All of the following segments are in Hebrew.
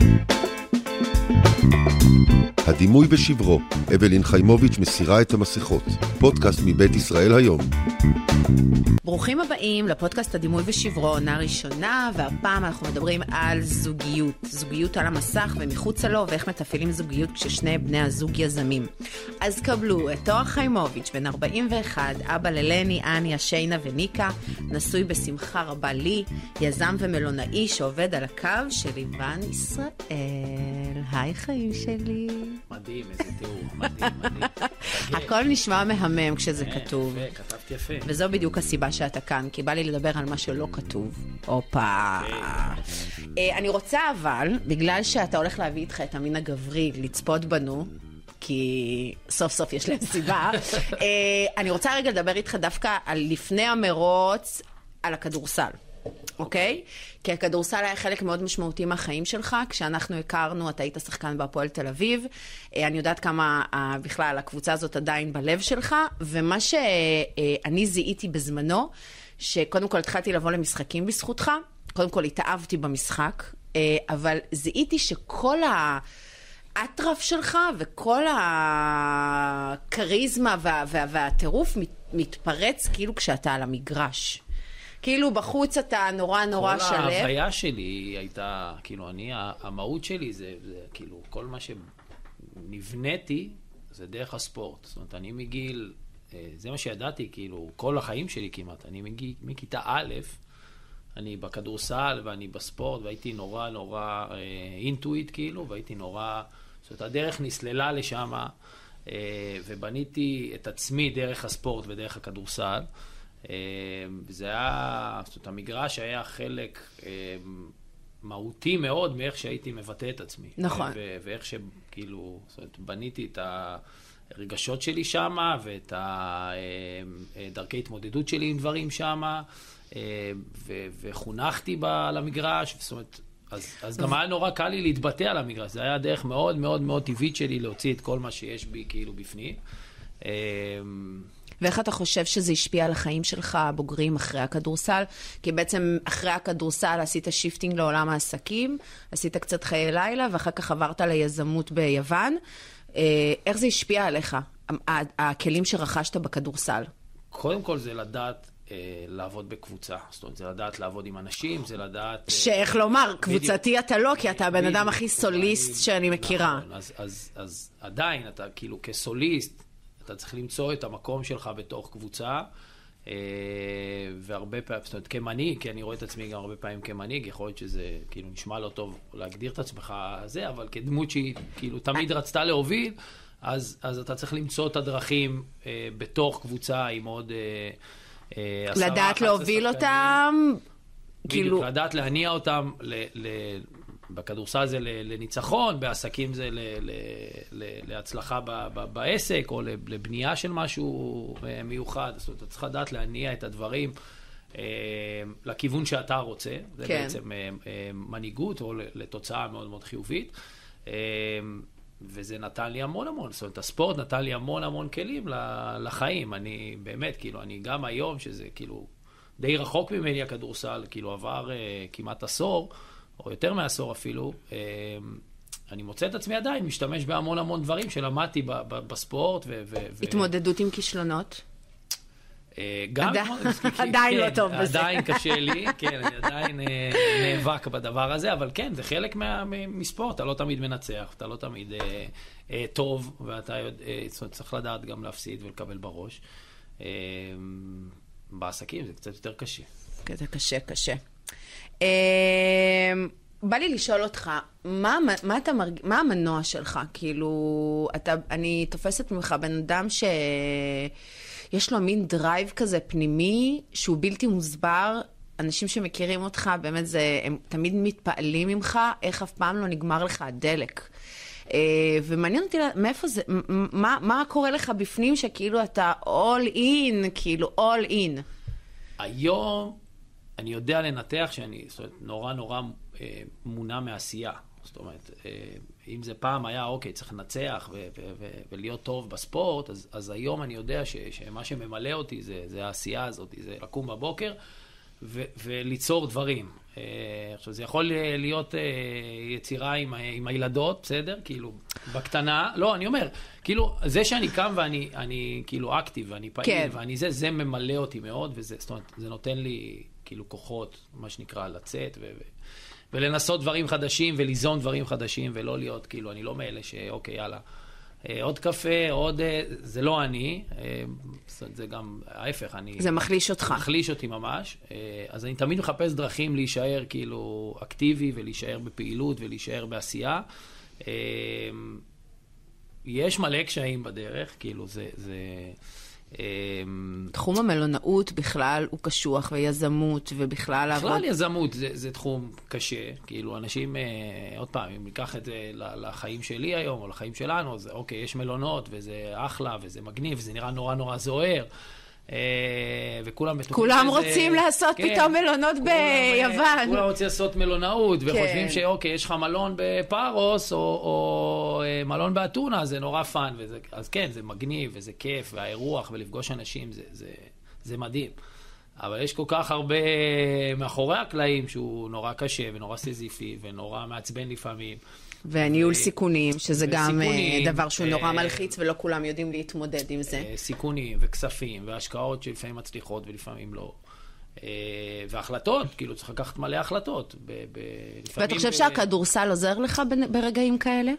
you הדימוי בשברו, אבלין חיימוביץ' מסירה את המסכות. פודקאסט מבית ישראל היום. ברוכים הבאים לפודקאסט הדימוי ושברו, עונה ראשונה, והפעם אנחנו מדברים על זוגיות. זוגיות על המסך ומחוצה לו, ואיך מתפעלים זוגיות כששני בני הזוג יזמים. אז קבלו את תואר חיימוביץ', בן 41, אבא ללני, אניה, שיינה וניקה, נשוי בשמחה רבה לי, יזם ומלונאי שעובד על הקו של איוון ישראל. היי חיים שלי. מדהים, איזה תיאור, מדהים, מדהים. הכל נשמע מהמם כשזה כתוב. יפה, כתבת יפה. וזו בדיוק הסיבה שאתה כאן, כי בא לי לדבר על מה שלא כתוב. הופה. אה, אני רוצה אבל, בגלל שאתה הולך להביא איתך את המין הגברי לצפות בנו, כי סוף סוף יש להם סיבה, אה, אני רוצה רגע לדבר איתך דווקא על לפני המרוץ, על הכדורסל. אוקיי? כי הכדורסל היה חלק מאוד משמעותי מהחיים שלך. כשאנחנו הכרנו, אתה היית שחקן בהפועל תל אביב. אה, אני יודעת כמה אה, בכלל הקבוצה הזאת עדיין בלב שלך, ומה שאני זיהיתי בזמנו, שקודם כל התחלתי לבוא למשחקים בזכותך, קודם כל התאהבתי במשחק, אה, אבל זיהיתי שכל ה... האטרף שלך וכל הכריזמה וה, וה, והטירוף מת, מתפרץ כאילו כשאתה על המגרש. כאילו בחוץ אתה נורא נורא כל שלו. ההוויה שלי הייתה, כאילו, אני, המהות שלי זה, זה כאילו, כל מה שנבניתי זה דרך הספורט. זאת אומרת, אני מגיל, אה, זה מה שידעתי, כאילו, כל החיים שלי כמעט. אני מגיל, מכיתה א', אני בכדורסל ואני בספורט, והייתי נורא נורא אה, אינטואיט, כאילו, והייתי נורא... זאת אומרת, הדרך נסללה לשם, אה, ובניתי את עצמי דרך הספורט ודרך הכדורסל. אה, וזה היה, זאת אומרת, המגרש היה חלק אה, מהותי מאוד מאיך שהייתי מבטא את עצמי. נכון. ו- ואיך שכאילו, זאת אומרת, בניתי את הרגשות שלי שם, ואת הדרכי התמודדות שלי עם דברים שם, ו- וחונכתי ב- על המגרש, זאת אומרת, אז, אז גם היה נורא קל לי להתבטא על המגרש, זה היה דרך מאוד מאוד מאוד טבעית שלי להוציא את כל מה שיש בי כאילו בפנים. ואיך אתה חושב שזה השפיע על החיים שלך הבוגרים אחרי הכדורסל? כי בעצם אחרי הכדורסל עשית shifting לעולם העסקים, עשית קצת חיי לילה, ואחר כך עברת ליזמות ביוון. אה, איך זה השפיע עליך, הכלים שרכשת בכדורסל? קודם כל זה לדעת אה, לעבוד בקבוצה. זאת אומרת, זה לדעת לעבוד עם אנשים, זה לדעת... אה, שאיך לומר. קבוצתי אתה לא, כי אתה הבן אדם. הכי סוליסט אני- שאני מכירה. נכון, אז עדיין, אתה כאילו כסוליסט, אתה צריך למצוא את המקום שלך בתוך קבוצה, אה, והרבה פעמים, זאת אומרת, כמנהיג, כי אני רואה את עצמי גם הרבה פעמים כמנהיג, יכול להיות שזה כאילו נשמע לא טוב להגדיר את עצמך זה, אבל כדמות שהיא כאילו תמיד רצתה להוביל, אז, אז אתה צריך למצוא את הדרכים אה, בתוך קבוצה עם עוד... אה, אה, עשרה, לדעת 11 להוביל שחקנים. אותם, כאילו... כאילו, לדעת להניע אותם, ל, ל, בכדורסל זה לניצחון, בעסקים זה ל, ל, ל, להצלחה ב, ב, בעסק, או לבנייה של משהו אה, מיוחד. זאת אומרת, אתה צריך לדעת להניע את הדברים אה, לכיוון שאתה רוצה. זה כן. בעצם אה, מנהיגות, או לתוצאה מאוד מאוד חיובית. וזה נתן לי המון המון, זאת אומרת, הספורט נתן לי המון המון כלים לחיים. אני באמת, כאילו, אני גם היום, שזה כאילו די רחוק ממני הכדורסל, כאילו עבר כמעט עשור, או יותר מעשור אפילו, אה, אני מוצא את עצמי עדיין משתמש בהמון המון דברים שלמדתי ב- ב- בספורט. ו- ו- ו- התמודדות עם כישלונות. אה, גם... עדיין- כן, לא טוב בזה. עדיין קשה לי, כן, אני עדיין אה, נאבק בדבר הזה, אבל כן, זה חלק מספורט, אתה לא תמיד מנצח, אתה לא תמיד טוב, ואתה צריך לדעת גם להפסיד ולקבל בראש. בעסקים זה קצת יותר קשה. זה קשה, קשה. אמ, בא לי לשאול אותך, מה, מה, אתה מרג... מה המנוע שלך? כאילו, אתה, אני תופסת ממך בן אדם שיש לו מין drive כזה פנימי, שהוא בלתי מוסבר. אנשים שמכירים אותך, באמת זה, הם תמיד מתפעלים ממך, איך אף פעם לא נגמר לך הדלק. אה, ומעניין אותי, מאיפה זה, מה, מה קורה לך בפנים שכאילו אתה all in, כאילו all in. היום אני יודע לנתח שאני, זאת אומרת, נורא נורא אה, מונע מעשייה. זאת אומרת, אה, אם זה פעם היה, אוקיי, צריך לנצח ו- ו- ו- ולהיות טוב בספורט, אז, אז היום אני יודע ש, שמה שממלא אותי זה, זה העשייה הזאת, זה לקום בבוקר ו- וליצור דברים. אה, עכשיו, זה יכול להיות אה, יצירה עם, ה- עם הילדות, בסדר? כאילו, בקטנה. לא, אני אומר, כאילו, זה שאני קם ואני אני, כאילו אקטיב ואני פעיל, כן. ואני זה, זה ממלא אותי מאוד, וזה, זאת אומרת, זה נותן לי כאילו כוחות, מה שנקרא, לצאת ו... ולנסות דברים חדשים וליזום דברים חדשים, ולא להיות, כאילו, אני לא מאלה שאוקיי, יאללה. אה, עוד קפה, עוד... אה, זה לא אני, אה, זה גם ההפך, אני... זה מחליש אותך. מחליש אותי ממש. אז אני תמיד מחפש דרכים להישאר כאילו אקטיבי ולהישאר בפעילות ולהישאר בעשייה. יש מלא קשיים בדרך, כאילו זה... זה תחום המלונאות בכלל הוא קשוח, ויזמות, ובכלל... בכלל לעבוד- יזמות זה, זה תחום קשה, כאילו אנשים, אה, עוד פעם, אם ניקח את זה לחיים שלי היום, או לחיים שלנו, אז אוקיי, יש מלונות, וזה אחלה, וזה מגניב, זה נראה נורא נורא זוהר, וכולם בטוחים כולם שזה- רוצים לעשות כן, פתאום מלונות כולם, אה, ביוון. כולם רוצים לעשות מלונאות, וחושבים כן. שאוקיי, יש לך מלון בפארוס, או, או אה, מלון באתונה, זה נורא fun, וזה, אז כן, זה מגניב, וזה כיף, והאירוח, ולפגוש אנשים, זה, זה, זה מדהים. אבל יש כל כך הרבה מאחורי הקלעים שהוא נורא קשה ונורא סיזיפי ונורא מעצבן לפעמים. וניהול סיכונים, שזה גם אה, דבר שהוא נורא אה, מלחיץ, ולא כולם יודעים להתמודד עם זה. אה, סיכונים וכספים והשקעות שלפעמים מצליחות ולפעמים לא. והחלטות, כאילו צריך לקחת מלא החלטות. ב- ב- לפעמים ואתה חושב שהכדורסל עוזר לך ברגעים כאלה?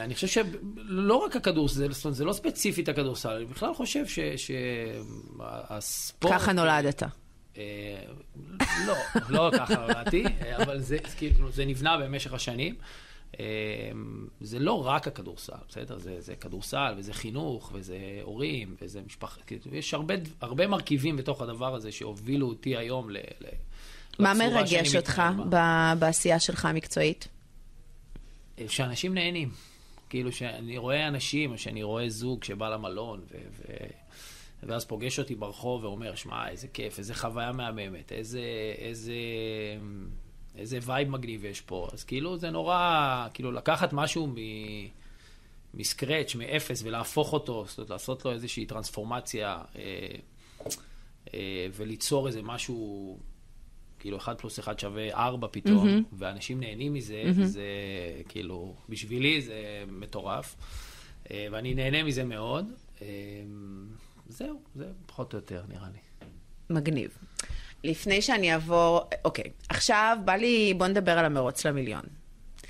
אני חושב שלא רק הכדורסל, זאת אומרת, זה לא ספציפית הכדורסל, אני בכלל חושב שהספורט... ככה נולדת. לא, לא ככה נולדתי, אבל זה, כאילו, זה נבנה במשך השנים. אה, זה לא רק הכדורסל, בסדר? זה, זה כדורסל, וזה חינוך, וזה הורים, וזה משפחה. כאילו, יש הרבה, הרבה מרכיבים בתוך הדבר הזה שהובילו אותי היום ל... ל מה מרגש אותך. ב- בעשייה שלך המקצועית? שאנשים נהנים. כאילו שאני רואה אנשים, או שאני רואה זוג שבא למלון, ו- ו- ואז פוגש אותי ברחוב ואומר, שמע, איזה כיף, איזה חוויה מהממת, איזה, איזה, איזה vibe מגניב יש פה. אז כאילו זה נורא, כאילו לקחת משהו מ... מ scratch, מאפס, ולהפוך אותו, זאת אומרת, לעשות לו איזושהי טרנספורמציה, אה, אה, וליצור איזה משהו, כאילו, אחד פלוס אחד שווה ארבע פתאום, mm-hmm. ואנשים נהנים מזה, mm-hmm. זה כאילו, בשבילי זה מטורף, אה, ואני נהנה מזה מאוד. אה, זהו, זה פחות או יותר, נראה לי. מגניב. לפני שאני אעבור, אוקיי, עכשיו בא לי, בוא נדבר על המרוץ למיליון.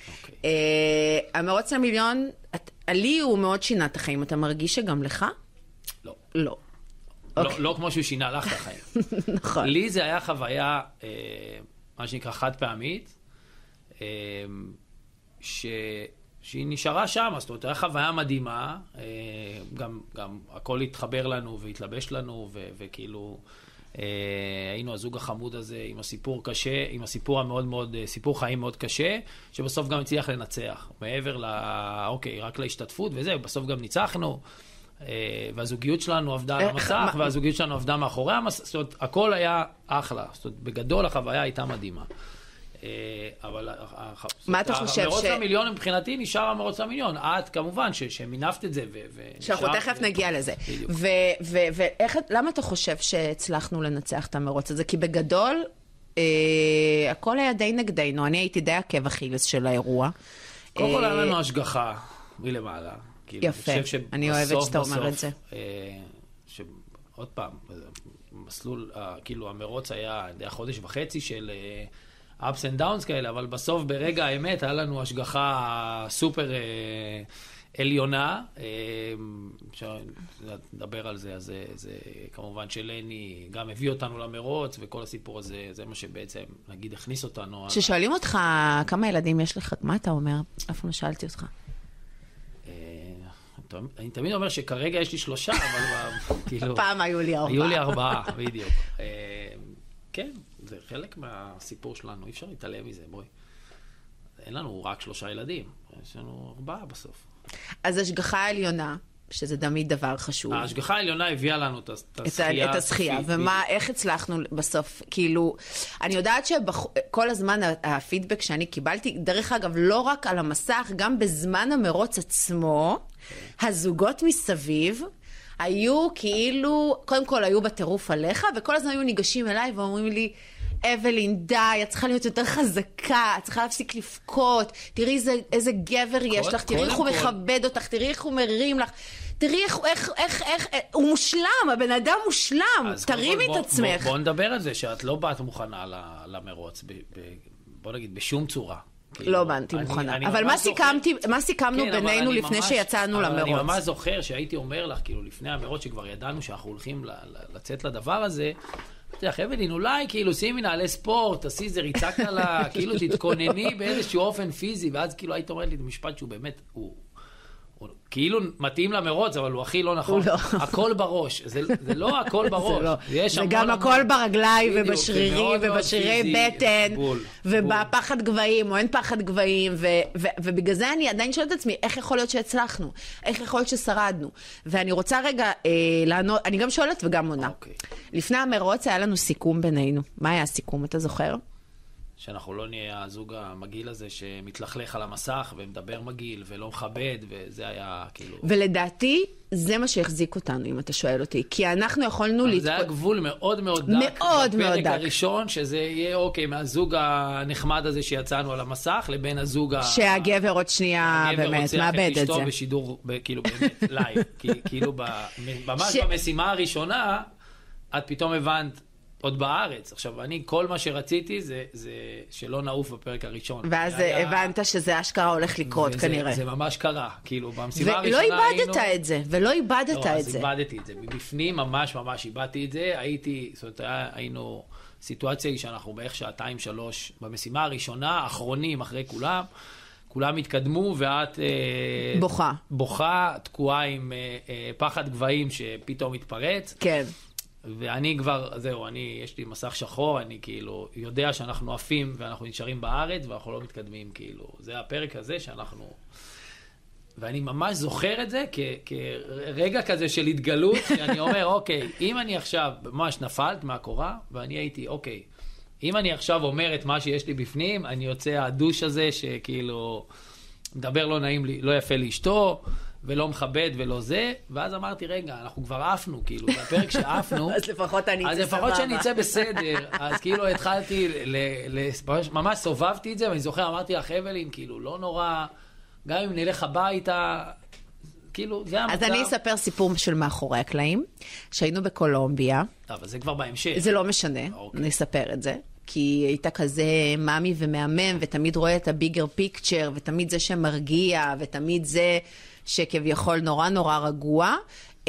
אוקיי. אה, המרוץ למיליון, את- לי הוא מאוד שינה את החיים, אתה מרגיש שגם לך? לא. לא. לא, אוקיי. לא כמו שהוא שינה לך את החיים. נכון. לי זה היה חוויה, אה, מה שנקרא חד פעמית, אה, ש... שהיא נשארה שם, זאת אומרת, הייתה חוויה מדהימה, גם, גם הכל התחבר לנו והתלבש לנו, ו, וכאילו, היינו הזוג החמוד הזה עם הסיפור קשה, עם הסיפור המאוד מאוד, אה, סיפור חיים מאוד קשה, שבסוף גם הצליח לנצח. מעבר ל... אוקיי, רק להשתתפות וזה, בסוף גם ניצחנו. אה, והזוגיות שלנו עבדה על המסך, והזוגיות שלנו עבדה מאחורי המסך, זאת אומרת, הכל היה אחלה. זאת אומרת, בגדול החוויה הייתה מדהימה. אה, אבל... מה אתה חושב המרוץ ש- למיליון מבחינתי נשאר המרוץ למיליון. את, כמובן, ש- שמינפת את זה ו... שאנחנו תכף נגיע לזה. בדיוק. ולמה אתה חושב שהצלחנו לנצח את המרוץ הזה? כי בגדול, אה, הכל היה די נגדנו. אני הייתי די עקב אכילס של האירוע. קודם כל, היה אה, לנו השגחה מלמעלה. כאילו, יפה. אני אוהבת שאתה אומר את זה. שעוד פעם, מסלול, כאילו, המרוץ היה יודע, חודש וחצי של ups and downs כאלה, אבל בסוף, ברגע האמת, היה לנו השגחה סופר אה, עליונה. אה, אפשר לדבר על זה, אז זה, זה כמובן שלני גם הביא אותנו למרוץ, וכל הסיפור הזה, זה מה שבעצם, נגיד, הכניס אותנו. כששואלים אותך כמה ילדים יש לך, מה אתה אומר? אף פעם לא שאלתי אותך. אה, אני תמיד אומר שכרגע יש לי שלושה, אבל כאילו... פעם היו לי ארבעה. היו לי ארבעה, בדיוק. אה, כן, זה חלק מהסיפור שלנו, אי אפשר להתעלם מזה, בואי. אין לנו רק שלושה ילדים, יש לנו ארבעה בסוף. אז השגחה עליונה, שזה תמיד דבר חשוב. ההשגחה העליונה הביאה לנו את הזכייה את הזכייה, ומה, איך הצלחנו בסוף, כאילו, אני יודעת שכל הזמן הפידבק שאני קיבלתי, דרך אגב, לא רק על המסך, גם בזמן המרוץ עצמו, הזוגות מסביב, היו כאילו, קודם כל היו בטירוף עליך, וכל הזמן היו ניגשים אליי ואומרים לי, אבלין, די, את צריכה להיות יותר חזקה, את צריכה להפסיק לבכות, תראי איזה, איזה גבר יש לך, תראי איך הוא כל- מכבד אותך, תראי איך הוא מרים לך. תראי איך, איך, איך, איך, הוא מושלם, הבן אדם מושלם, תרימי כל, את עצמך. בוא, בוא נדבר על זה, שאת לא באת מוכנה ל- למרוץ, ב, ב, בוא נגיד, בשום צורה. כאילו, לא באתי מוכנה. אני אבל מה סיכמתי, מה סיכמנו כן, בינינו לפני ממש- שיצאנו אבל אני למרוץ? ממש זוכר שהייתי אומר לך, כאילו, לפני המרוץ, שכבר ידענו שאנחנו הולכים ל- ל- לצאת לדבר הזה, אמרתי לך, אבלין, אולי כאילו שימי נעלי ספורט, תעשי איזה ריצה קלה, כאילו תתכונני באיזשהו אופן פיזי, ואז כאילו היית אומרת לי את המשפט שהוא באמת, הוא... הוא כאילו מתאים למרוץ, אבל הוא הכי לא נכון. לא. הכל בראש. זה, זה לא הכל בראש. זה לא. יש זה גם המון- הכל ברגליים ובשרירים ובשרירי בטן בול, ובפחד גבהים או אין פחד גבהים ו- ו- ובגלל זה אני עדיין שואלת את עצמי איך יכול להיות שהצלחנו? איך יכול להיות ששרדנו? ואני רוצה רגע אה, לענות, אני גם שואלת וגם עונה. אוקיי. לפני המרוץ היה לנו סיכום בינינו. מה היה הסיכום, אתה זוכר? שאנחנו לא נהיה הזוג המגעיל הזה שמתלכלך על המסך ומדבר מגעיל ולא מכבד, וזה היה כאילו... ולדעתי זה מה שהחזיק אותנו, אם אתה שואל אותי. כי אנחנו יכולנו להתפ... זה היה גבול מאוד מאוד דק. מאוד מאוד דק. בפרק הראשון, שזה יהיה אוקיי, מהזוג הנחמד הזה שיצאנו על המסך, לבין הזוג ה... שהגבר עוד שנייה הגבר באמת מאבד את אשתו זה. בשידור, ב- כאילו באמת, live. כאילו, ממש במשימה הראשונה, את פתאום הבנת, עוד בארץ. עכשיו, אני, כל מה שרציתי זה זה שלא נעוף בפרק הראשון. ואז היה- הבנת שזה אשכרה הולך לקרות וזה- כנראה. זה ממש קרה. כאילו, ולא הראשונה היינו... איבדת את זה, ולא איבדת לא, את אז זה. איבדתי את זה. מבפנים ממש ממש איבדתי את זה. הייתי, זאת אומרת, היינו... סיטואציה היא שאנחנו בערך שעתיים, שלוש, במשימה הראשונה, אחרונים אחרי כולם. כולם התקדמו, ואת... אה, בוכה. בוכה, תקועה עם אה, אה, פחד גבהים שפתאום התפרץ. כן. ואני כבר, זהו, אני, יש לי מסך שחור, אני כאילו יודע שאנחנו עפים ואנחנו נשארים בארץ ואנחנו לא מתקדמים, כאילו. זה הפרק הזה שאנחנו... ואני ממש זוכר את זה כ- כרגע כזה של התגלות, שאני אומר, אוקיי, אם אני עכשיו, ממש נפלת מהקורה, ואני הייתי, אוקיי, אם אני עכשיו אומר את מה שיש לי בפנים, אני יוצא הדוש הזה שכאילו מדבר לא נעים לי, לא יפה לאשתו, ולא מכבד ולא זה, ואז אמרתי, רגע, אנחנו כבר עפנו, כאילו, זה הפרק שעפנו. אז לפחות אני אז אצא לפחות סבבה. שאני אצא בסדר. אז כאילו התחלתי, ל, ל, ממש- ממש סובבתי את זה, ואני זוכר, אמרתי לך, אבלין, כאילו, לא נורא, גם אם נלך הביתה, כאילו, זה המצב. אז אני אספר סיפור של מאחורי הקלעים, שהיינו בקולומביה, אבל זה כבר בהמשך. זה לא משנה, אוקיי. אני אספר את זה. כי היא הייתה כזה מאמי ומהמם, ותמיד רואה את הביגר פיקצ'ר, ותמיד זה שמרגיע, ותמיד זה שכביכול נורא נורא רגוע,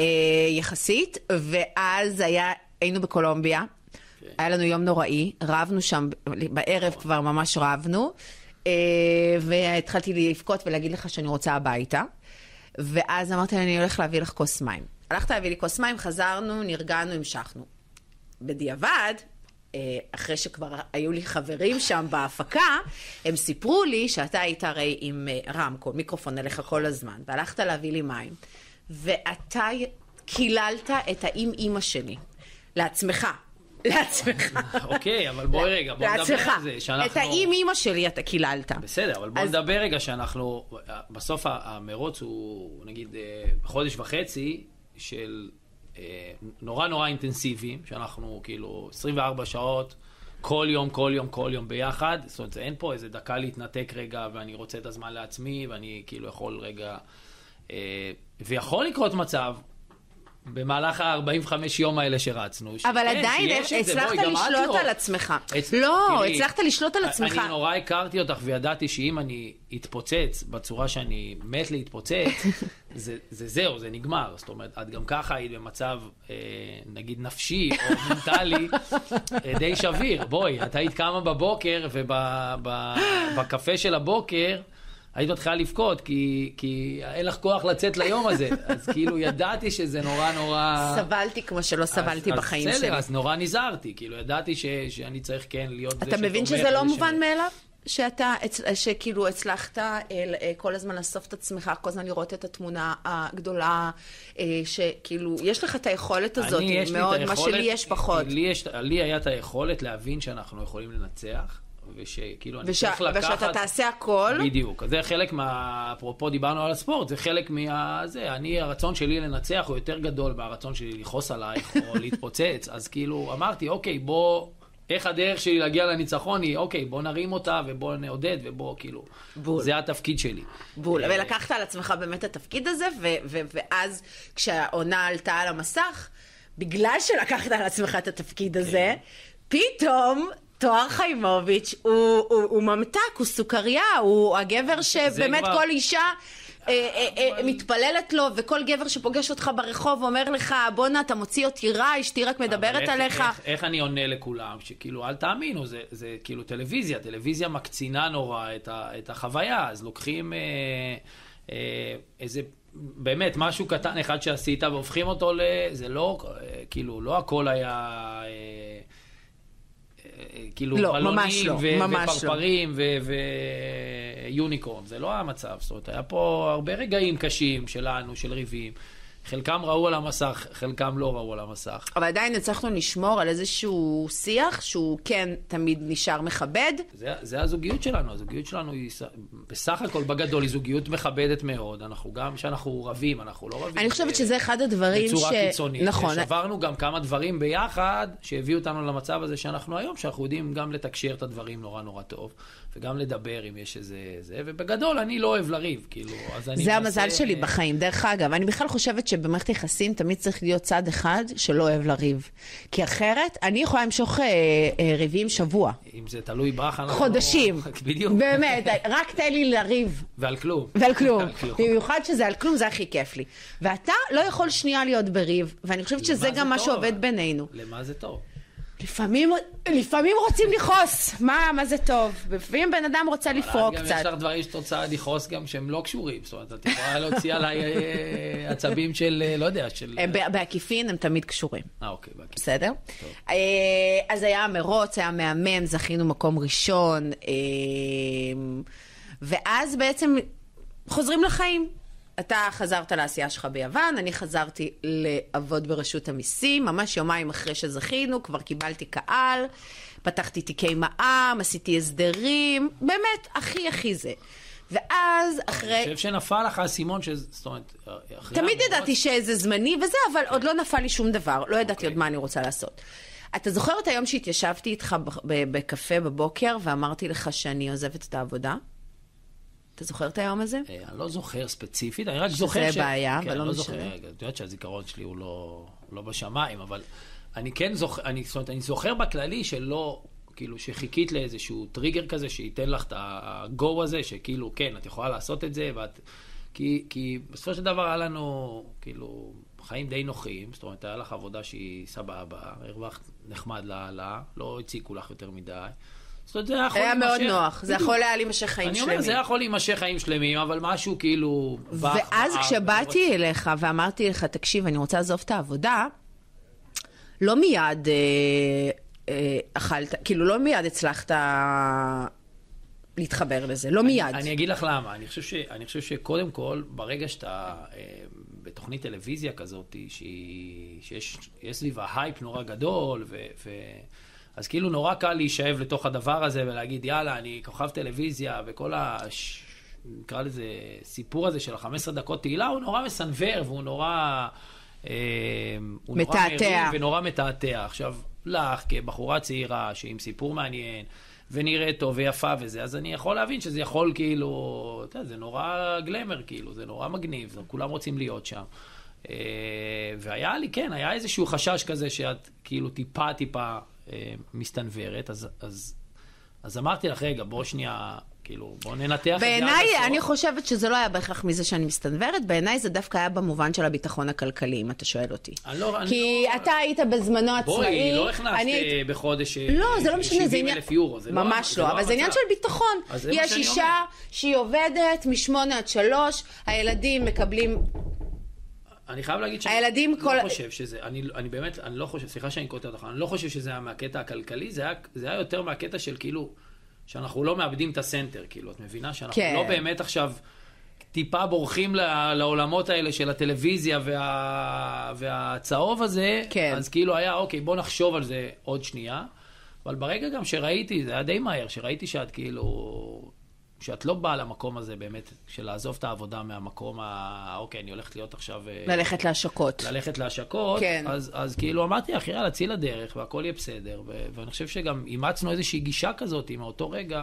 אה, יחסית. ואז היה, היינו בקולומביה, היה לנו יום נוראי, רבנו שם, בערב כבר ממש רבנו, אה, והתחלתי לבכות ולהגיד לך שאני רוצה הביתה. ואז אמרתי לה, אני הולך להביא לך כוס מים. הלכת להביא לי כוס מים, חזרנו, נרגענו, המשכנו. בדיעבד, אחרי שכבר היו לי חברים שם בהפקה, הם סיפרו לי שאתה היית הרי עם אה, רמקול, מיקרופון אליך כל הזמן, והלכת להביא לי מים, ואתה קיללת את האם אימא שלי, לעצמך. לעצמך. אוקיי, אבל בואי רגע, בואי נדבר. על זה, שאנחנו... את האם אימא שלי אתה קיללת. בסדר, אבל בוא אז- נדבר רגע שאנחנו, בסוף ה- המרוץ הוא נגיד אה, חודש וחצי של אה, נורא נורא אינטנסיביים, שאנחנו כאילו 24 שעות, כל יום, כל יום, כל יום ביחד. זאת אומרת, אין פה איזה דקה להתנתק רגע, ואני רוצה את הזמן לעצמי, ואני כאילו יכול רגע... אה, ויכול לקרות מצב, במהלך ה-45 יום האלה שרצנו, אבל שכן, עדיין. הצלחת לשלוט לא. על עצמך. אצ- לא, תראי, הצלחת לשלוט על עצמך. אני נורא הכרתי אותך וידעתי שאם אני אתפוצץ בצורה שאני מת להתפוצץ, זה, זה זהו, זה נגמר. זאת אומרת, את גם ככה היית במצב, אה, נגיד נפשי או מנטלי, אה, די שביר. בואי, את היית קמה בבוקר ובקפה של הבוקר, היית מתחילה לבכות, כי, כי אין לך כוח לצאת ליום הזה. אז כאילו ידעתי שזה נורא נורא... סבלתי כמו שלא סבלתי אז- בחיים אז שלי. בסדר, אז נורא נזהרתי, כאילו, ידעתי ש, שאני צריך כן להיות זה אתה מבין שתומך שזה לא מובן ש- מאליו? שאתה, שכאילו הצלחת אה, כל הזמן לאסוף את עצמך, כל הזמן לראות את התמונה הגדולה, אה, שכאילו, יש לך את היכולת הזאת, מאוד, מה היכולת- שלי יש פחות. לי, יש, לי היה את היכולת להבין שאנחנו יכולים לנצח, ושכאילו אני וש... צריך לקחת... ושאתה תעשה הכל. בדיוק. זה חלק מה... אפרופו דיברנו על הספורט, זה חלק מה... זה, אני, הרצון שלי לנצח הוא יותר גדול מהרצון שלי לכעוס עלייך או להתפוצץ. אז כאילו, אמרתי, אוקיי, בוא... איך הדרך שלי להגיע לניצחון היא, אוקיי, בוא נרים אותה ובוא נעודד ובוא, כאילו, בול. זה התפקיד שלי. בול, אה, ולקחת על עצמך באמת את התפקיד הזה, ו- ו- ואז כשהעונה עלתה על המסך, בגלל שלקחת על עצמך את התפקיד הזה, פתאום... תואר חיימוביץ' הוא, הוא, הוא ממתק, הוא סוכריה, הוא הגבר שבאמת כבר- כל אישה אה, אה, אה, מתפללת לו, וכל גבר שפוגש אותך ברחוב אומר לך, בואנה, אתה מוציא אותי רע, אשתי רק מדברת עליך. איך, אני עונה לכולם? שכאילו, אל תאמינו, זה, כאילו טלוויזיה, טלוויזיה מקצינה נורא את, החוויה, אז לוקחים איזה, באמת, משהו קטן אחד שעשית והופכים אותו ל... זה לא, כאילו, לא הכל היה... אה, כאילו לא, בלונים ממש לא, ו- ממש לא. ופרפרים ו- ויוניקורן, זה לא המצב, זאת אומרת, היה פה הרבה רגעים קשים שלנו, של ריבים, חלקם ראו על המסך, חלקם לא ראו על המסך. אבל עדיין הצלחנו לשמור על איזשהו שיח שהוא כן תמיד נשאר מכבד. זה, זה הזוגיות שלנו, הזוגיות שלנו היא בסך הכל בגדול היא זוגיות מכבדת מאוד, אנחנו גם כשאנחנו רבים, אנחנו לא רבים. אני חושבת ב- שזה אחד הדברים ש... בצורה קיצונית. נכון. שברנו גם כמה דברים ביחד, שהביאו אותנו למצב הזה שאנחנו היום, שאנחנו יודעים גם לתקשר את הדברים נורא נורא טוב, וגם לדבר אם יש איזה... זה, ובגדול אני לא אוהב לריב, כאילו, אז אני זה מנסה- המזל שלי בחיים. דרך אגב, אני בכלל חושבת שבמערכת יחסים תמיד צריך להיות צד אחד שלא אוהב לריב. כי אחרת, אני יכולה למשוך אה, אה, ריבים שבוע. אם זה תלוי בך, אנחנו... חודשים. בדיוק. באמת, רק תן לי לריב. ועל כלום. ועל כלום. במיוחד שזה על כלום, זה הכי כיף לי. ואתה לא יכול שנייה להיות בריב, ואני חושבת שזה גם זה מה טוב, שעובד? בינינו. למה זה טוב? לפעמים, לפעמים רוצים לכעוס, מה, מה זה טוב? לפעמים בן אדם רוצה לפרוק גם קצת. יש לך דברים שאת רוצה לכעוס גם שהם לא קשורים. זאת אומרת, את יכולה להוציא עליי אה, עצבים של, אה, לא יודע, של... בעקיפין הם תמיד קשורים. אה, אוקיי, בעקיפין. בסדר? אה, אז היה מרוץ, היה מהמם, זכינו מקום ראשון, אה, ואז בעצם חוזרים לחיים. אתה חזרת לעשייה שלך ביוון, אני חזרתי לעבוד ברשות המיסים, ממש יומיים אחרי שזכינו, כבר קיבלתי קהל, פתחתי תיקי מע"מ, עשיתי הסדרים, באמת, הכי הכי זה. ואז אחרי... אני חושב שנפל לך האסימון, ש... זאת אומרת, אחרי... תמיד המרוץ- ידעתי שזה זמני וזה, אבל עוד לא נפל לי שום דבר. לא ידעתי עוד מה אני רוצה לעשות. אתה זוכר את היום שהתיישבתי איתך בקפה בבוקר ואמרתי לך שאני עוזבת את העבודה? אתה זוכר את היום הזה? אה, אני לא זוכר ספציפית, אני רק שזה זוכר ש... בעיה, כן, אבל לא אני משנה. זוכר, את יודעת שהזיכרון שלי הוא לא, לא בשמיים, אבל אני כן זוכר, זאת אומרת, אני זוכר בכללי שלא, כאילו, שחיכית לאיזשהו טריגר כזה שייתן לך את ה-go הזה, שכאילו, כן, את יכולה לעשות את זה, ואת... כי, כי בסופו של דבר היה לנו, כאילו, חיים די נוחים, זאת אומרת, היה לך עבודה שהיא סבבה, הרווחת נחמד לאללה, לא הציקו לך יותר מדי. זאת אומרת, זה היה יכול היה מאוד להימשך- נוח, זה. יכול היה להימשך חיים אני שלמים. אומר, זה יכול להימשך חיים שלמים, אבל משהו כאילו... ואז באף, כשבאתי אליך ואמרתי לך, תקשיב, אני רוצה לעזוב את העבודה, לא מיד אה, אה, אכלת, כאילו לא מיד הצלחת להתחבר לזה, לא מיד. אני אגיד לך למה. אני חושב, אני שקודם כל, ברגע שאתה אה, בתוכנית טלוויזיה כזאת, שיש יש סביבה הייפ נורא גדול, ו, אז כאילו נורא קל להישאב לתוך הדבר הזה ולהגיד, יאללה, אני כוכב טלוויזיה, וכל ה... ש- נקרא לזה, סיפור הזה של ה-15 דקות תהילה, הוא נורא מסנוור, והוא נורא... אה, הוא נורא מתעתע. מרים ונורא מתעתע. עכשיו, לך, כבחורה צעירה, שעם סיפור מעניין, ונראית טוב ויפה וזה, אז אני יכול להבין שזה יכול כאילו, אתה יודע, זה נורא גלמר כאילו, זה נורא מגניב, זה- כולם רוצים להיות שם. אה, והיה לי, כן, היה איזשהו חשש כזה שאת כאילו טיפה טיפה מסתנוורת, אז, אז, אז אמרתי לך, רגע, בוא שנייה, כאילו, בוא ננתח את זה עד בעיניי, הסוף. אני חושבת שזה לא היה בהכרח מזה שאני מסתנוורת, בעיניי זה דווקא היה במובן של הביטחון הכלכלי, אם אתה שואל אותי. אני לא, אני כי לא... אתה היית בזמנו עצמאי, בואי, לא הכנסת אני אה, בחודש אה, לא, זה לא משנה, זה 70 עניין... אלף יורו, זה לא ממש זה לא, אבל זה עניין. של ביטחון. יש אישה אומר. שהיא עובדת משמונה עד שלוש, הילדים מקבלים... אני חייב להגיד שאני הילדים לא כל- חושב שזה, אני, אני באמת, אני לא חושב, סליחה שאני קוטע אותך, אני לא חושב שזה היה מהקטע הכלכלי, זה היה, זה היה יותר מהקטע של כאילו, שאנחנו לא מאבדים את הסנטר, כאילו, את מבינה? שאנחנו כן. לא באמת עכשיו טיפה בורחים ל- לעולמות האלה של הטלוויזיה וה, והצהוב הזה, כן. אז כאילו היה, אוקיי, בוא נחשוב על זה עוד שנייה. אבל ברגע גם שראיתי, זה היה די מהר, שראיתי שאת כאילו, שאת לא באה למקום הזה באמת, של לעזוב את העבודה מהמקום ה... אוקיי, אני הולכת להיות עכשיו... אה, ללכת להשקות. ללכת להשקות, כן. אז, אז כאילו אמרתי לך, יאללה, צאי לדרך והכל יהיה בסדר. ו- ואני חושב שגם אימצנו איזושהי גישה כזאת מאותו רגע,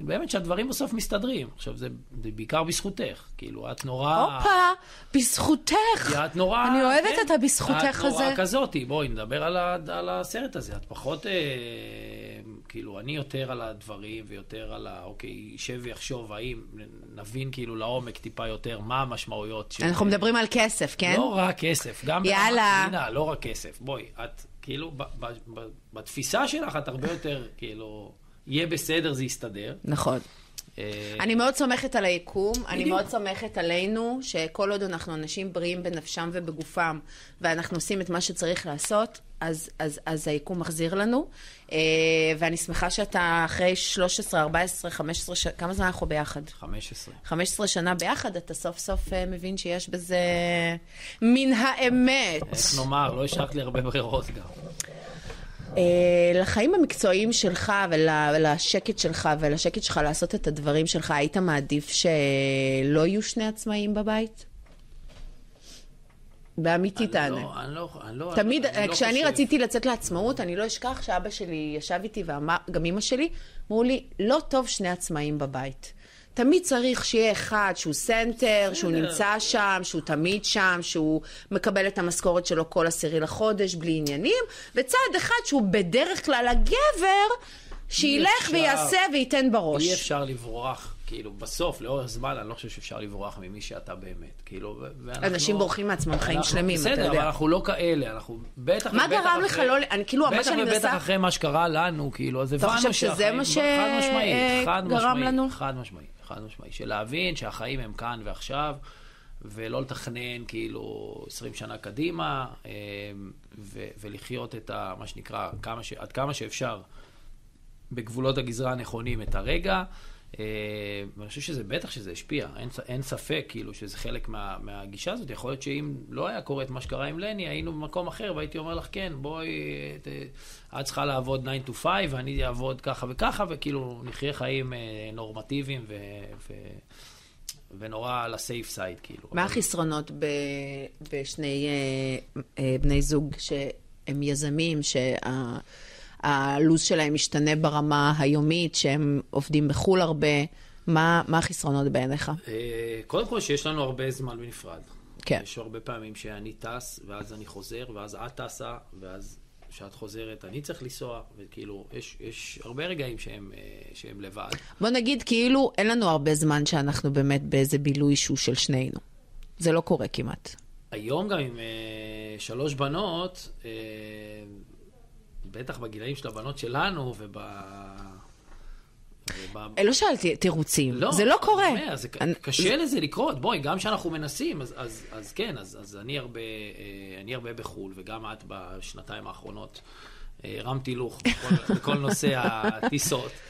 באמת שהדברים בסוף מסתדרים. עכשיו, זה, זה בעיקר בזכותך. כאילו, את נורא... הופה, בזכותך. את נורא... אני אוהבת כן, את הבזכותך את נורא הזה. כזאתי, בואי נדבר על, ה, על הסרט הזה. את פחות, אה, כאילו, אני יותר על הדברים ויותר על ה... אוקיי, ישב ויחשוב, האם נבין כאילו לעומק טיפה יותר מה המשמעויות של... אנחנו מדברים על כסף, כן? לא רק כסף, גם... יאללה. מדינה, לא רק כסף. בואי, את כאילו, ב, ב, ב, בתפיסה שלך את הרבה יותר, כאילו, יהיה בסדר, זה יסתדר. נכון. אה, אני מאוד סומכת על היקום, אני. מאוד סומכת עלינו, שכל עוד אנחנו אנשים בריאים בנפשם ובגופם, ואנחנו עושים את מה שצריך לעשות, אז, אז, אז היקום מחזיר לנו. אה, ואני שמחה שאתה אחרי 13, 14, 15 שנה, כמה זמן אנחנו ביחד? 15. 15 שנה ביחד, אתה סוף סוף אה, מבין שיש בזה מן האמת. איך נאמר, לא השארת לי הרבה ברירות גם. אה, לחיים המקצועיים שלך ול- ולשקט שלך ולשקט שלך לעשות את הדברים שלך, היית מעדיף שלא יהיו שני עצמאים בבית? באמיתי אני תענה. לא, אני לא, אני לא, תמיד, אני לא כשאני חושב. רציתי לצאת לעצמאות, אני לא אשכח שאבא שלי ישב איתי ואמר, גם אימא שלי, אמרו לי, לא טוב שני עצמאים בבית. תמיד צריך שיהיה אחד שהוא center, שהוא נמצא שם, שהוא תמיד שם, שהוא מקבל את המשכורת שלו כל עשירי לחודש בלי עניינים, וצד אחד שהוא בדרך כלל הגבר, שילך. ויעשה וייתן בראש. אי אפשר לברוח, כאילו, בסוף, לאורך זמן, אני לא חושב שאפשר לברוח ממי שאתה באמת. כאילו, ואנחנו... אנשים בורחים מעצמם חיים אנחנו- שלמים, אתה בסדר, יודע. אבל אנחנו לא כאלה, אנחנו בטח מה ובטח גרם לך אחרי- לא אני כאילו, מה שאני בטח מנסה- ובטח אחרי מה שקרה לנו, כאילו, אז אתה הבנו חושב שזה שהחיים- מה חד משמעית, אה, חד לנו? חד משמעית, חד משמעית. של להבין שהחיים הם כאן ועכשיו, ולא לתכנן כאילו 20 שנה קדימה, אה, ו- ולחיות את ה... מה שנקרא, כמה ש- עד כמה שאפשר. בגבולות הגזרה הנכונים את הרגע. אה, ואני חושב שזה, בטח שזה השפיע, אין, אין ספק כאילו שזה חלק מה, מהגישה הזאת. יכול להיות שאם לא היה קורה את מה שקרה עם לני, היינו במקום אחר והייתי אומר לך, כן, בואי, ת, את צריכה לעבוד 9 to 5 ואני אעבוד ככה וככה, וכאילו נחיה חיים אה, נורמטיביים ו, ו, ונורא על הסייף סייד, כאילו. מה החסרונות ב, בשני אה, בני זוג שהם יזמים, שהלו"ז שלהם משתנה ברמה היומית, שהם עובדים בחו"ל הרבה? מה, מה החסרונות בעיניך? אה, קודם כל שיש לנו הרבה זמן בנפרד. כן. יש הרבה פעמים שאני טס, ואז אני חוזר, ואז את טסה, ואז כשאת חוזרת אני צריך לנסוע, וכאילו, יש, יש הרבה רגעים שהם, אה, שהם לבד. בוא נגיד כאילו אין לנו הרבה זמן שאנחנו באמת באיזה בילוי שהוא של שנינו. זה לא קורה כמעט. היום גם עם אה, שלוש בנות, אה, בטח בגילאים של הבנות שלנו, וב... וב... אה, לא שאלתי תירוצים, לא, זה לא קורה. אומר, זה אני- קשה לזה לקרות. בואי, גם כשאנחנו מנסים, אז, אז, אז כן, אז, אז אני, הרבה, אה, אני הרבה בחו"ל, וגם את בשנתיים האחרונות אה, הרמתי הילוך בכל, בכל נושא הטיסות.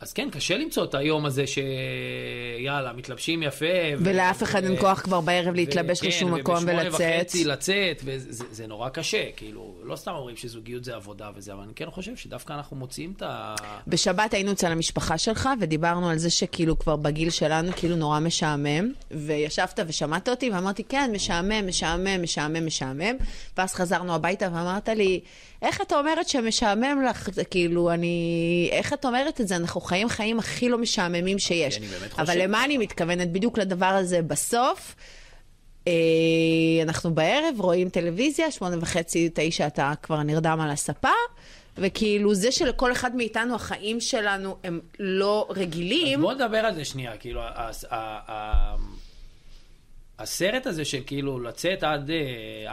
אז כן, קשה למצוא את היום הזה שיאללה, מתלבשים יפה. ו- ולאף אחד אין ו- כוח כבר בערב להתלבש לשום מקום ובשמונה ולצאת. וחצי לצאת, וזה זה נורא קשה, כאילו, לא סתם אומרים שזוגיות זה עבודה וזה, אבל אני כן חושב שדווקא אנחנו מוצאים את ה... בשבת היינו אצל המשפחה שלך, ודיברנו על זה שכאילו כבר בגיל שלנו, כאילו נורא משעמם, וישבת ושמעת אותי, ואמרתי, כן, משעמם, משעמם, משעמם, משעמם, ואז חזרנו הביתה ואמרת לי, איך את אומרת שמשעמם לך, כאילו, אני... איך את אומרת את זה? אנחנו חיים חיים הכי לא משעממים שיש. אני באמת אבל חושב למה אני מתכוונת? בדיוק לדבר הזה בסוף. אה, אנחנו בערב רואים טלוויזיה, שמונה וחצי, תשע, אתה כבר נרדם על הספה, וכאילו זה שלכל אחד מאיתנו החיים שלנו הם לא רגילים, בוא נדבר על זה שנייה, כאילו, הסרט הזה של כאילו לצאת עד אה,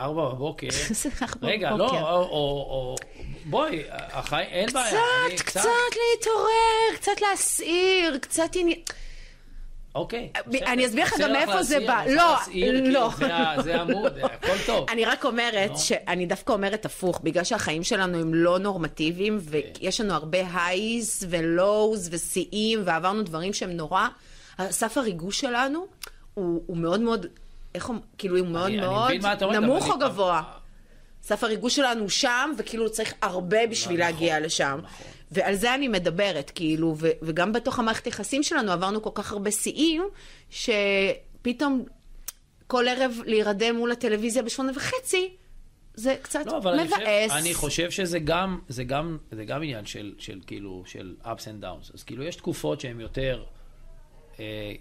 ארבע בבוקר, רגע. לא, או, בואי, החיים, אין בעיה. אני קצת, קצת להתעורר, קצת להסעיר, קצת עניין... אוקיי. אני בסדר. אסביר לך גם מאיפה זה בא. אני לא, לא. זה ה- זה העמוד, הכל טוב. אני רק אומרת, נו. שאני דווקא אומרת הפוך, בגלל שהחיים שלנו הם לא נורמטיביים, ויש לנו הרבה הייז ולואוז ושיאים, ועברנו דברים שהם נורא, סף הריגוש שלנו הוא, הוא מאוד מאוד, איך הוא, כאילו הוא מאוד אני- אני מאוד אומרת, נמוך או אני- גבוה? סף הריגוש שלנו שם, וכאילו צריך הרבה בשביל נכון, להגיע לשם. נכון. ועל זה אני מדברת, כאילו, ו- וגם בתוך המערכת יחסים שלנו עברנו כל כך הרבה שיאים, שפתאום כל ערב להירדם מול הטלוויזיה בשמונה וחצי, זה קצת לא, אבל אני מבאס. חושב, אני חושב שזה גם, זה גם, זה גם עניין של, של כאילו, של ups and downs. אז כאילו, יש תקופות שהן יותר,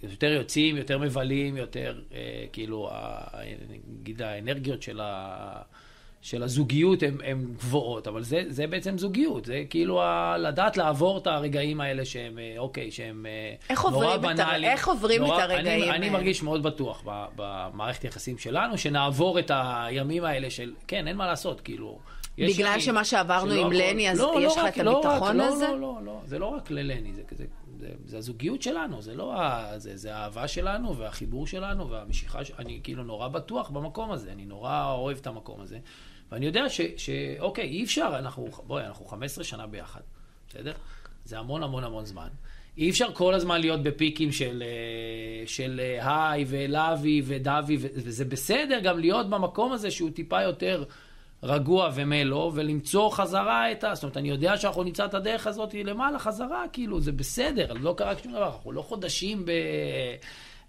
יותר יוצאים, יותר מבלים, יותר, אה, כאילו, נגיד האנרגיות של, ה, של הזוגיות הן גבוהות, אבל זה, זה בעצם זוגיות. זה כאילו ה, לדעת לעבור את הרגעים האלה שהם, אה, אוקיי, שהם אה, נורא את בנאליים. איך עוברים את נורא- הרגעים אני, אני האלה? מרגיש מאוד בטוח במערכת יחסים שלנו, שנעבור את הימים האלה של, כן, אין מה לעשות, כאילו. בגלל שמה שעברנו עם לני, אז לא, יש לא לך רק- את לא רק- הביטחון לא, הזה? לא, לא, לא, זה לא רק ללני, זה, זה, זה, זה הזוגיות שלנו, זה לא ה... זה, זה האהבה שלנו והחיבור שלנו והמשיכה, ש... אני כאילו נורא בטוח במקום הזה, אני נורא אוהב את המקום הזה. ואני יודע ש, שאוקיי, אי אפשר, אנחנו, בואי, אנחנו 15 שנה ביחד, בסדר? זה המון המון המון זמן. אי אפשר כל הזמן להיות בפיקים של, אה, של אה, היי ולאבי ודבי, ו- וזה בסדר גם להיות במקום הזה שהוא טיפה יותר רגוע ומלו, ולמצוא חזרה את ה... זאת אומרת, אני יודע שאנחנו נמצא את הדרך הזאת למעלה, חזרה, כאילו, זה בסדר, לא קרה שום דבר, אנחנו לא חודשים ב...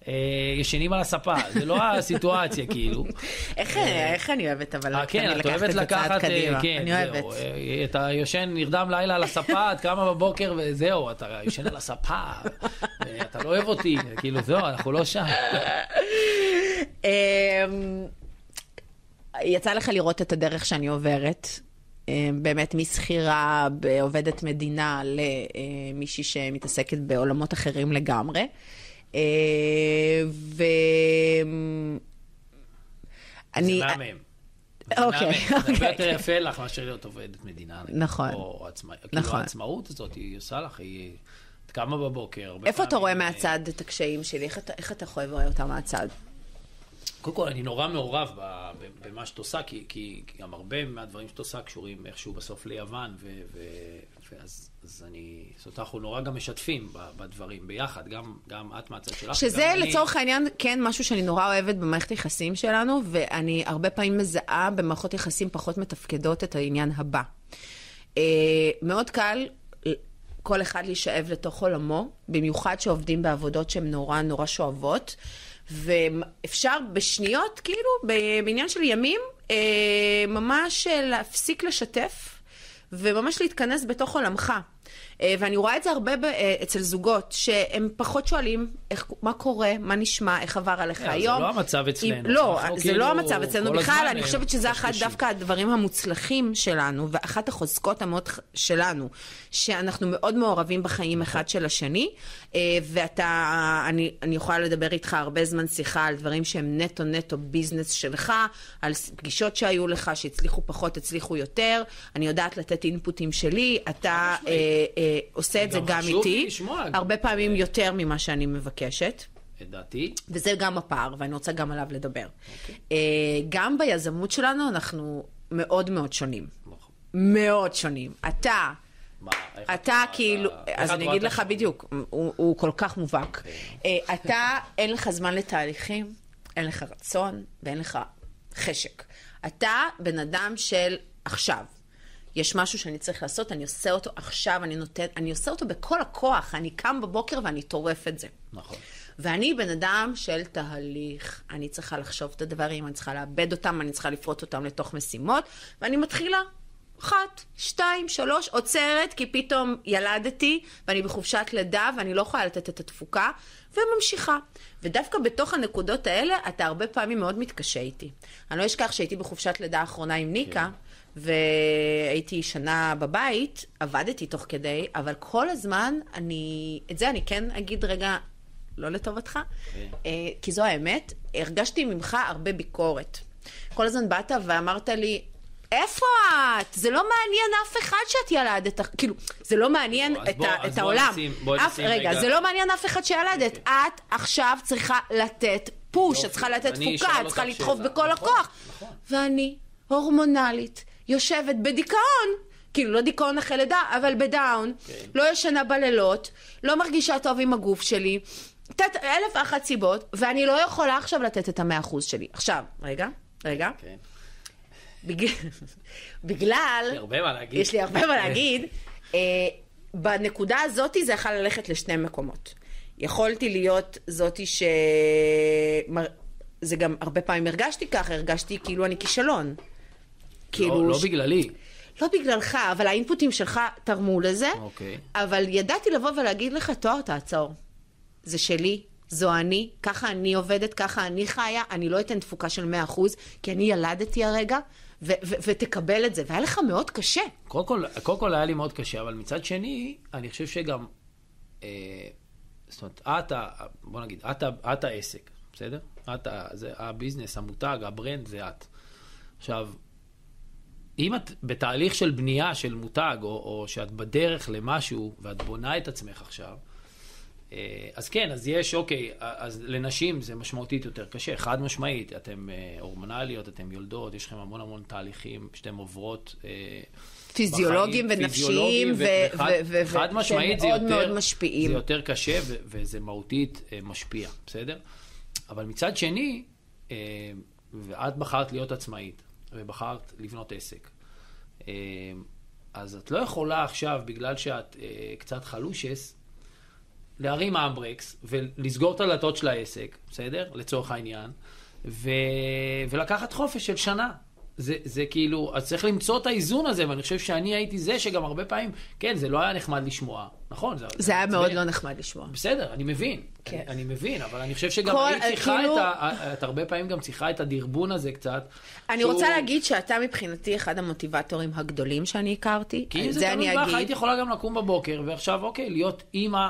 אה, ישנים על הספה, זה לא הסיטואציה, כאילו. איך, איך אני אוהבת, אבל אה, כן, אני את לקחת אוהבת את זה צעד לקחת, אה, קדימה. כן, אני אוהבת. אה, אתה יושן, נרדם לילה על הספה, את קמה בבוקר וזהו, אתה יושן על הספה, אה, אתה לא אוהב אותי, כאילו, זהו, אנחנו לא שם. יצא לך לראות את הדרך שאני עוברת, אמ, באמת משכירה בעובדת מדינה למישהי שמתעסקת בעולמות אחרים לגמרי. אה, ו... אני... זה מהמם. אוקיי. זה הרבה אוקיי. יותר יפה לך מאשר להיות עובדת מדינה. נכון. או עצמאית. נכון. כאילו העצמאות הזאת, היא עושה לך, היא... את קמה בבוקר. איפה אתה רואה אה, מהצד את הקשיים שלי? איך אתה, רואה אותם מהצד? קודם כל, אני נורא מעורב במה שאת עושה, כי, כי גם הרבה מהדברים שאת עושה קשורים איכשהו בסוף ליוון, ו- ו- ואז אז אני, זאת אומרת, אנחנו נורא גם משתפים בדברים ביחד, גם, גם את מהצד שלך. שזה וגם אני. לצורך העניין כן משהו שאני נורא אוהבת במערכת היחסים שלנו, ואני הרבה פעמים מזהה במערכות יחסים פחות מתפקדות את העניין הבא. אה, מאוד קל כל אחד להישאב לתוך עולמו, במיוחד שעובדים בעבודות שהן נורא נורא שואבות, ואפשר בשניות, כאילו, בעניין של ימים, אה, ממש להפסיק לשתף. וממש להתכנס בתוך עולמך. אה, ואני רואה את זה הרבה ב- אה, אצל זוגות, שהם פחות שואלים איך, מה קורה, מה נשמע, איך עבר עליך אה, זה היום. לא המצב אצלנו. אם, לא, זה כאילו לא המצב אצלנו כל בכלל, אני אה, חושבת שזה אחד. דווקא הדברים המוצלחים שלנו, ואחת החוזקות המאוד שלנו, שאנחנו מאוד מעורבים בחיים אחד של השני, אה, ואתה, אני, אני יכולה לדבר איתך הרבה זמן שיחה על דברים שהם נטו נטו ביזנס שלך, על פגישות שהיו לך, שהצליחו פחות, הצליחו יותר, אני יודעת לתת אינפוטים שלי, אתה. אה, אה, עושה את זה גם גם חשוב לי איתי, לשמוע. הרבה פעמים יותר ממה שאני מבקשת. את דעתי. וזה גם הפער, ואני רוצה גם עליו לדבר. אוקיי. אה, גם ביזמות שלנו אנחנו מאוד מאוד שונים. נכון. מאוד שונים. אתה, מה, איך אתה את כאילו, ה- אז אני אגיד לך? בדיוק, הוא, הוא כל כך מובהק. אוקיי. אה, אתה, אין לך זמן לתהליכים, אין לך רצון ואין לך חשק. אתה בן אדם של עכשיו. יש משהו שאני צריך לעשות, אני עושה אותו עכשיו, אני נותן, אני עושה אותו בכל הכוח, אני קם בבוקר ואני טורף את זה. נכון. ואני בן אדם של תהליך, אני צריכה לחשוב את הדברים, אני צריכה לאבד אותם, אני צריכה לפרוט אותם לתוך משימות, ואני מתחילה. אחת, שתיים, שלוש, עוצרת, כי פתאום ילדתי, ואני בחופשת לידה, ואני לא יכולה לתת את התפוקה, וממשיכה. ודווקא בתוך הנקודות האלה, אתה הרבה פעמים מאוד מתקשה איתי. אני לא אשכח שהייתי בחופשת לידה האחרונה עם ניקה, והייתי שנה בבית, עבדתי תוך כדי, אבל כל הזמן אני, את זה אני כן אגיד רגע, לא לטובתך, אה, כי זו האמת, הרגשתי ממך הרבה ביקורת. כל הזמן באת ואמרת לי, איפה את? זה לא מעניין אף אחד שאת ילדת, כאילו, זה לא מעניין אז את, בוא- ה, את בוא העולם. נשים- בואי אף, נשים רגע, רגע. זה לא מעניין אף אחד שילדת. את עכשיו צריכה לתת פוש, את צריכה לתת תפוקה, את צריכה לדחוף. בכל נכון, הכוח. נכון. ואני, הורמונלית, יושבת בדיכאון. כאילו, לא דיכאון אחרי לידה, אבל בדאון, כן. לא ישנה בלילות, לא מרגישה טוב עם הגוף שלי, תת, אלף ואחת סיבות, ואני לא יכולה עכשיו לתת את המאה אחוז שלי. עכשיו, רגע, רגע. כן. בגלל... בגלל... יש לי הרבה מה להגיד. יש לי הרבה מה להגיד. אה, בנקודה הזאת זה יכול ללכת לשני מקומות. יכולתי להיות זאתי ש... זה גם הרבה פעמים הרגשתי ככה, הרגשתי כאילו אני כישלון. לא, לא ש- בגללי. לא בגללך, אבל האינפוטים שלך תרמו לזה. אוקיי. אבל ידעתי לבוא ולהגיד לך, תואר, תעצור. זה שלי, זו אני, ככה אני עובדת, ככה אני חיה, אני לא אתן תפוקה של 100%, כי אני ילדתי הרגע, ו- ו- ותקבל את זה. והיה לך מאוד קשה. קודם כל, קודם כל היה לי מאוד קשה, אבל מצד שני, אני חושב שגם, אה, זאת אומרת, את, בוא נגיד, את, את העסק, בסדר? את, זה ה business, המותג, ה brand, זה את. עכשיו, אם את בתהליך של בנייה של מותג, או, או שאת בדרך למשהו, ואת בונה את עצמך עכשיו, אה, אז כן, אז יש, אוקיי, אז לנשים זה משמעותית יותר קשה, חד משמעית, אתן אה, הורמונליות, אתן יולדות, יש לכם המון המון תהליכים שאתן עוברות. אה, פיזיולוגיים בחיים, ונפשיים, וחד- משמעית זה מאוד יותר, מאוד משפיעים. זה יותר קשה ו- וזה מהותית משפיע, בסדר? אבל מצד שני, ואת בחרת להיות עצמאית, ובחרת לבנות עסק. אה, אז את לא יכולה עכשיו, בגלל שאת אה, קצת חלושס, להרים אמברקס ולסגור את הדלתות של העסק, בסדר? לצורך העניין, ו... ולקחת חופש של שנה. זה, זה כאילו, אז צריך למצוא את האיזון הזה, ואני חושב שאני הייתי זה שגם הרבה פעמים, כן, זה לא היה נחמד לשמוע, נכון? זה היה מעצבן. מאוד לא נחמד לשמוע. בסדר, אני מבין. כן. אני, אני מבין, אבל אני חושב שגם כל- היית צריכה כאילו- את ה... את הרבה פעמים גם צריכה את הדרבון הזה קצת. אני שהוא- רוצה להגיד שאתה מבחינתי אחד המוטיבטורים הגדולים שאני הכרתי. כי אם זה זה תלוי בך. היית יכולה גם לקום בבוקר, ועכשיו, אוקיי, להיות אימא,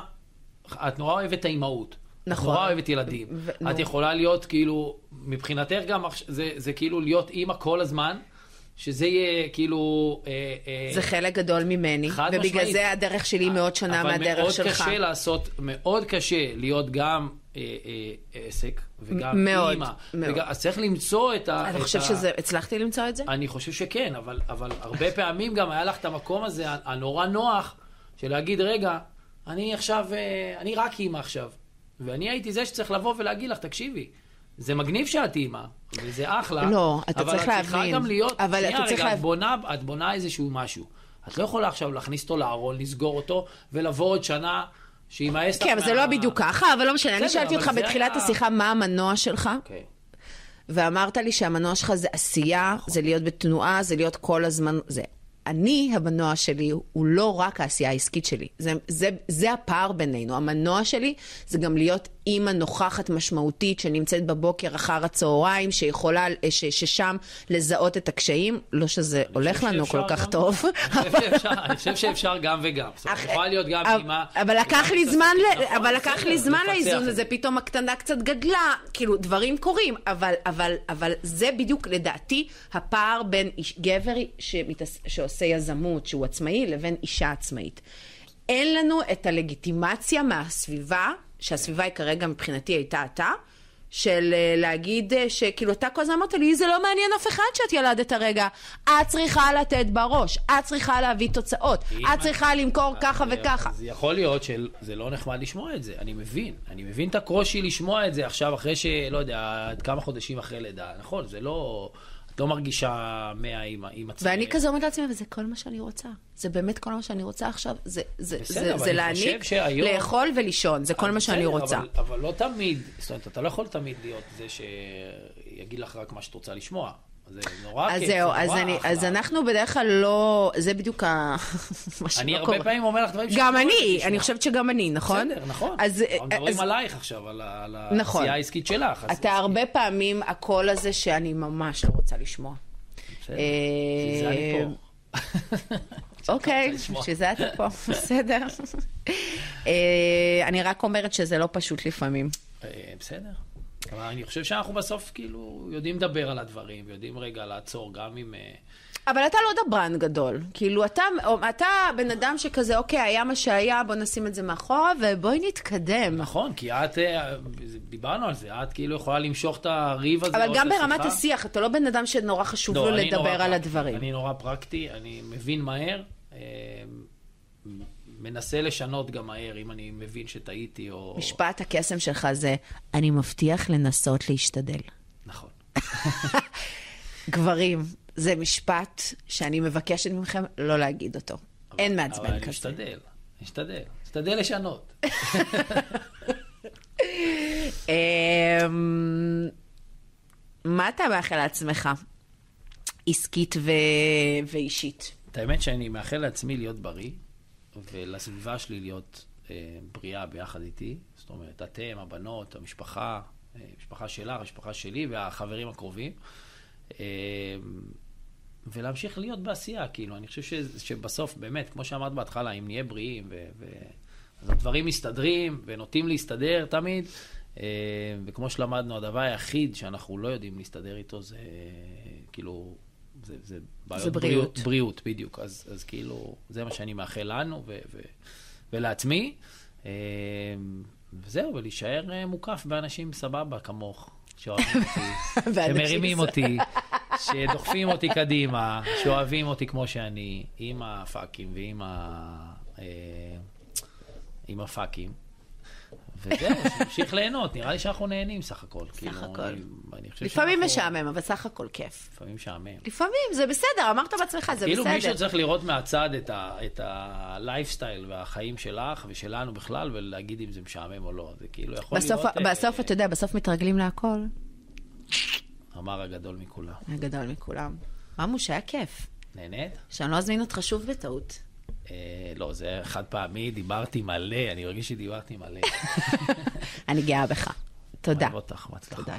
את נורא אוהבת האימהות. נכון. נורא אוהבת ילדים. ו- את נו. יכולה להיות, כאילו, מבחינתך גם, זה, זה כאילו להיות אימא כל הזמן, שזה יהיה כאילו... אה, אה, זה חלק גדול ממני, חד ובגלל משמעית. זה הדרך שלי מאוד שונה מהדרך אבל מאוד שלך. קשה לעשות, מאוד קשה להיות גם אה, אה, עסק וגם מאוד, אימא. מאוד. וגם, אז צריך למצוא את ה... אתה את חושב ה- שזה, הצלחתי למצוא את זה? אני חושב שכן, אבל, אבל הרבה פעמים גם היה לך את המקום הזה הנורא נוח של להגיד, רגע, אני עכשיו, אה, אני רק אימא עכשיו. ואני הייתי זה שצריך לבוא ולהגיד לך, תקשיבי, זה מגניב שאת אימא, וזה אחלה. לא, אתה צריך אבל את צריכה להבין. גם להיות, אבל שנייה, אתה צריך רגע, את בונה, את בונה איזשהו משהו. את לא יכולה עכשיו להכניס אותו לארון, לסגור אותו, ולבוא עוד שנה שימאס לך כן, אבל זה לא בדיוק ככה, אבל לא משנה. אני שאלתי אותך בתחילת היה- השיחה מה המנוע שלך, אוקיי. ואמרת לי שהמנוע שלך זה עשייה, זה להיות בתנועה, זה להיות כל הזמן, זה. אני, המנוע שלי, הוא לא רק העשייה העסקית שלי. זה, זה, זה הפער בינינו. המנוע שלי זה גם להיות אימא נוכחת משמעותית שנמצאת בבוקר אחר הצהריים, שיכולה, ש, ששם לזהות את הקשיים. לא שזה הולך לנו כל כך גם- טוב. אני חושב שאפשר- גם וגם. זאת אומרת, יכולה להיות גם אימא. אבל לקח לי זמן, ל- אבל לקח לי זמן לאיזון הזה, זה. פתאום הקטנה קצת גדלה, כאילו דברים קורים, אבל, אבל, אבל זה בדיוק לדעתי הפער בין גבר שמתעס, שעושה יזמות, שהוא עצמאי, לבין אישה עצמאית. אין לנו את הלגיטימציה מהסביבה, שהסביבה היא כרגע מבחינתי הייתה אתה, של אה, להגיד אה, שכאילו אתה כל הזמן אמרת לי, זה לא מעניין אף אחד שאת ילדת הרגע. את צריכה לתת בראש, את צריכה להביא תוצאות, את צריכה למכור ככה אז- וככה. אז יכול להיות שזה לא נחמד לשמוע את זה, אני מבין. אני מבין את הקושי לשמוע את זה עכשיו, אחרי שלא יודע, כמה חודשים אחרי לידה. נכון, זה לא... לא מרגישה מאה עם, עם עצמך. ואני כזה אומרת לעצמי, אבל זה כל מה שאני רוצה. זה באמת כל מה שאני רוצה עכשיו. זה, זה, בסדר, זה, זה להעניק, שהיום- לאכול ולישון, זה כל מה שאני בסדר, רוצה. אבל, אבל לא תמיד, זאת אומרת, אתה לא יכול תמיד להיות זה שיגיד לך רק מה שאת רוצה לשמוע. זה נורא אז כיף, זהו, זה אז, נורא אני, אחלה. אז אנחנו בדרך כלל לא, זה בדיוק ה... מה שלא אני הרבה קורה. פעמים אומר לך דברים גם שאת לא אני, אני. חושבת שגם אני, נכון? בסדר, נכון. אז, אנחנו מדברים אז עלייך עכשיו, על על נכון. העשייה העסקית שלך. אז- אתה הרבה פעמים הקול הזה שאני ממש לא רוצה לשמוע. בסדר, אה, זה אני פה. אוקיי. בשביל זה אתה פה, בסדר. אה, אני רק אומרת שזה לא פשוט לפעמים. אה, בסדר. אבל אני חושב שאנחנו בסוף כאילו יודעים לדבר על הדברים, ויודעים רגע לעצור גם אם... אה, אבל אתה לא דברן גדול. כאילו, אתה, אתה בן אדם שכזה, אוקיי, היה מה שהיה, בוא נשים את זה מאחורה, ובואי נתקדם. נכון, כי את, אה, דיברנו על זה, את כאילו יכולה למשוך את הריב הזה. אבל גם ברמת. השיח, אתה לא בן אדם שנורא חשוב לא, לו נורא לדבר על פרקטי. הדברים. אני נורא פרקטי, אני מבין מהר, אה, מנסה לשנות גם מהר, אם אני מבין שטעיתי או... משפט הקסם שלך זה, אני מבטיח לנסות להשתדל. נכון. גברים, זה משפט שאני מבקשת מכם לא להגיד אותו. אין אבל מעצבן אני כזה. משתדל, משתדל, משתדל לשנות. אמ, מה אתה מאחל לעצמך, עסקית ו... ואישית? את האמת שאני מאחל לעצמי להיות בריא, ולסביבה שלי להיות אה, בריאה ביחד איתי. זאת אומרת, אתם, הבנות, המשפחה, אה, המשפחה שלך, המשפחה שלי והחברים הקרובים. אה, ולהמשיך להיות בעשייה, כאילו, אני חושב ש, שבסוף, באמת, כמו שאמרת בהתחלה, אם נהיה בריאים, ו, ו, אז הדברים מסתדרים, ונוטים להסתדר תמיד, אה, וכמו שלמדנו, הדבר היחיד שאנחנו לא יודעים להסתדר איתו זה, כאילו, זה, זה בעיות זה בריאות. בריאות, בדיוק. אז, אז כאילו, זה מה שאני מאחל לנו ו, ו, ולעצמי. אה, וזהו, ולהישאר אה, מוקף באנשים סבבה כמוך, שאוהבים אותי, שמרימים. אותי, שדוחפים אותי קדימה, שאוהבים אותי כמו שאני, עם הפאקים ועם ה... אה, עם הפאקים. וזהו, שנמשיך ליהנות, נראה לי שאנחנו נהנים סך הכל. סך הכל. אני, אני חושב לפעמים משעמם, אבל סך הכל כיף. לפעמים משעמם. לפעמים, זה בסדר, אמרת בעצמך, זה כאילו בסדר. מישהו צריך לראות מהצד את הלייפסטייל והחיים שלך ושלנו בכלל, ולהגיד אם זה משעמם או לא. זה כאילו יכול בסוף, להיות... אה, בסוף, אתה יודע, בסוף מתרגלים להכל. אמר הגדול מכולם. הגדול מכולם. ממוש, היה כיף. נהנית? שאני לא אזמין אותך שוב בטעות. אה, לא, זה חד פעמי, דיברתי מלא, אני מרגיש שדיברתי מלא. אני גאה בך. תודה. אוהב אותך, בהצלחה. תודה.